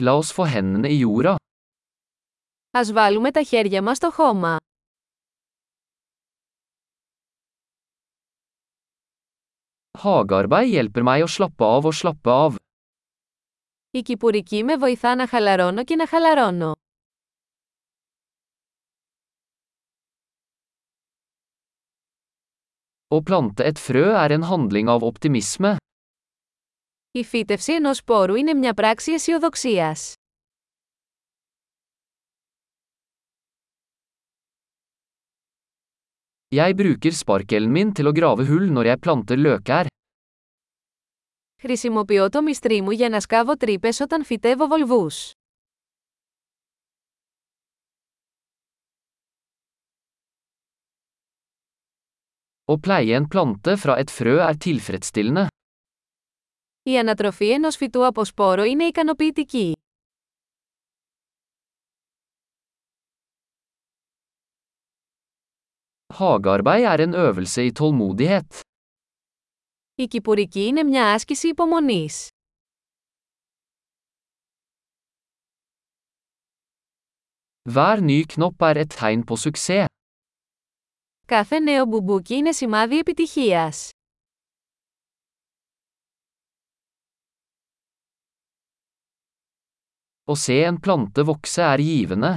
La oss få hendene i jorda. Ας βάλουμε τα χέρια μας στο χώμα. Hagearbeid hjelper meg å slappe av og slappe av. Η κυπουρική με βοηθά να χαλαρώνω και να χαλαρώνω. Å plante et frø er en handling av optimisme. Η φύτευση ενός σπόρου είναι μια πράξη αισιοδοξίας. Jeg bruker sparkelen min til å grave hull når jeg planter løkær. Χρησιμοποιώ το μυστρί μου για να σκάβω τρύπες όταν φυτεύω βολβούς. Å pleie en plante fra et frø er tilfredsstillende. Η ανατροφή ενός φυτού από σπόρο είναι ικανοποιητική. Hagearbeid er en øvelse i tålmodighet. Η κυπουρική είναι μια άσκηση υπομονής. Hver ny knopp er et tegn på suksess. Κάθε νέο μπουμπούκι είναι σημάδι επιτυχίας. Å se en plante vokse er givende.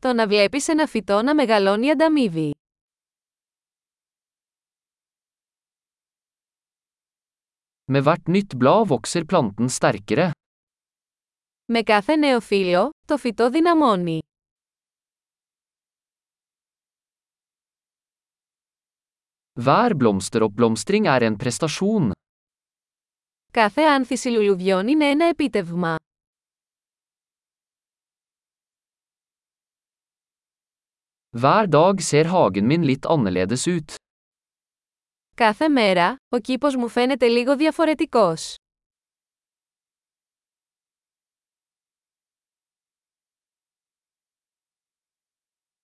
Το να βλέπεις ένα φυτό να μεγαλώνει ανταμείβει. Med hvert nytt blad vokser planten sterkere. Με κάθε νέο φύλλο, το φυτό δυναμώνει. Hver blomsteroppblomstring er en prestasjon. Κάθε άνθηση λουλουδιών είναι ένα επίτευγμα. Hver dag ser hagen min litt annerledes ut. Κάθε μέρα, ο κήπος μου φαίνεται λίγο διαφορετικός.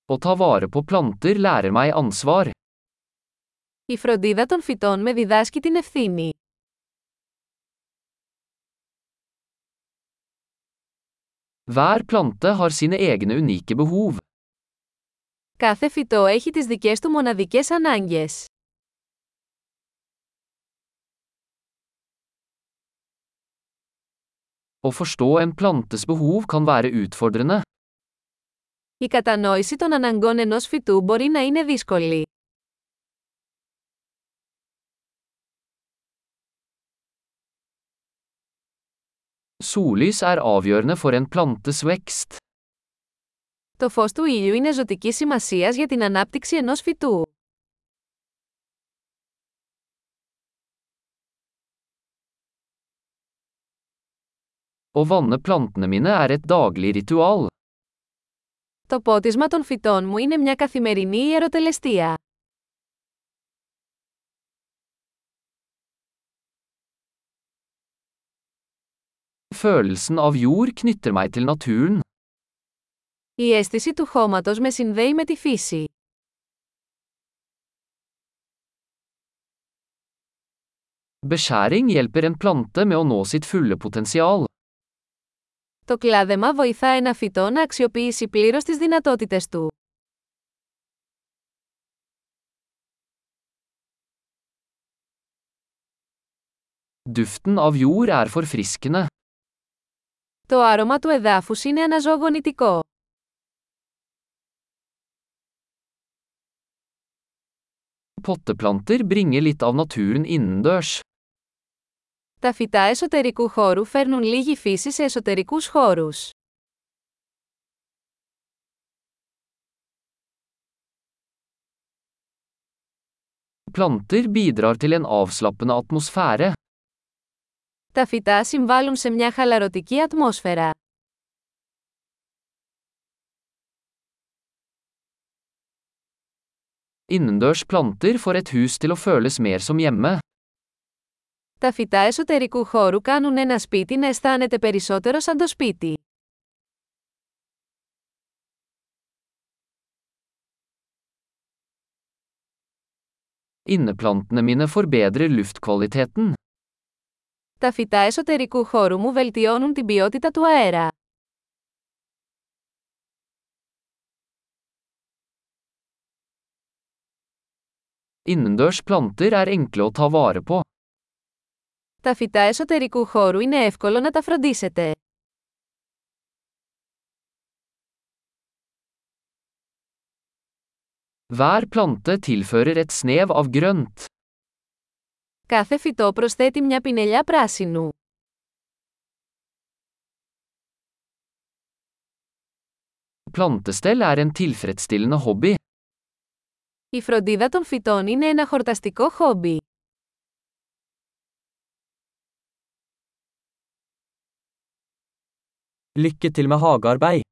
Å ta vare på planter lærer meg ansvar. Η φροντίδα των φυτών με διδάσκει την ευθύνη. Hver plante har sine egne unike behov. Κάθε φυτό έχει τις δικές του μοναδικές ανάγκες. Å forstå en plantes behov kan være utfordrende. Η κατανόηση των αναγκών ενός φυτού μπορεί να είναι δύσκολη. Sollys er avgjørende for en plantes vekst. Το φως του ήλιου είναι ζωτική σημασίας για την ανάπτυξη ενός φυτού. Å vanne plantene mine er et daglig ritual. Το πότισμα των φυτών μου είναι μια καθημερινή ιεροτελεστία. Følelsen av jord knytter meg til naturen. Η αίσθηση του χώματος με συνδέει με τη φύση. Beskjæring hjelper en plante med å nå sitt fulle potensial. Το κλάδεμα βοηθά ένα φυτό να αξιοποιήσει πλήρως τις δυνατότητες του. Duften av jord er forfriskende. Το άρωμα του εδάφους είναι αναζωογονητικό. Potteplanter bringer litt av naturen innendørs. Τα φυτά εσωτερικού χώρου φέρνουν λίγη φύση σε εσωτερικούς χώρους. Planter bidrar til en avslappende atmosfære. Τα φυτά συμβάλλουν σε μια χαλαρωτική ατμόσφαιρα. Innendørs planter får et hus til å føles mer som hjemme. Τα φυτά εσωτερικού χώρου κάνουν ένα σπίτι να αισθάνεται περισσότερο σαν το σπίτι. Inneplantene mine forbedrer luftkvaliteten. Τα φυτά εσωτερικού χώρου μου βελτιώνουν την ποιότητα του αέρα. Innendørs planter er enkle å ta vare på. Τα φυτά εσωτερικού χώρου είναι εύκολο να τα φροντίσετε. Hver plante tilfører et snev av grønt. Κάθε φυτό προσθέτει μια πινελιά πράσινου. Plantestell er en tilfredsstillende hobby. Η φροντίδα των φυτών είναι ένα χορταστικό χόμπι. Lykke til med hagearbeid.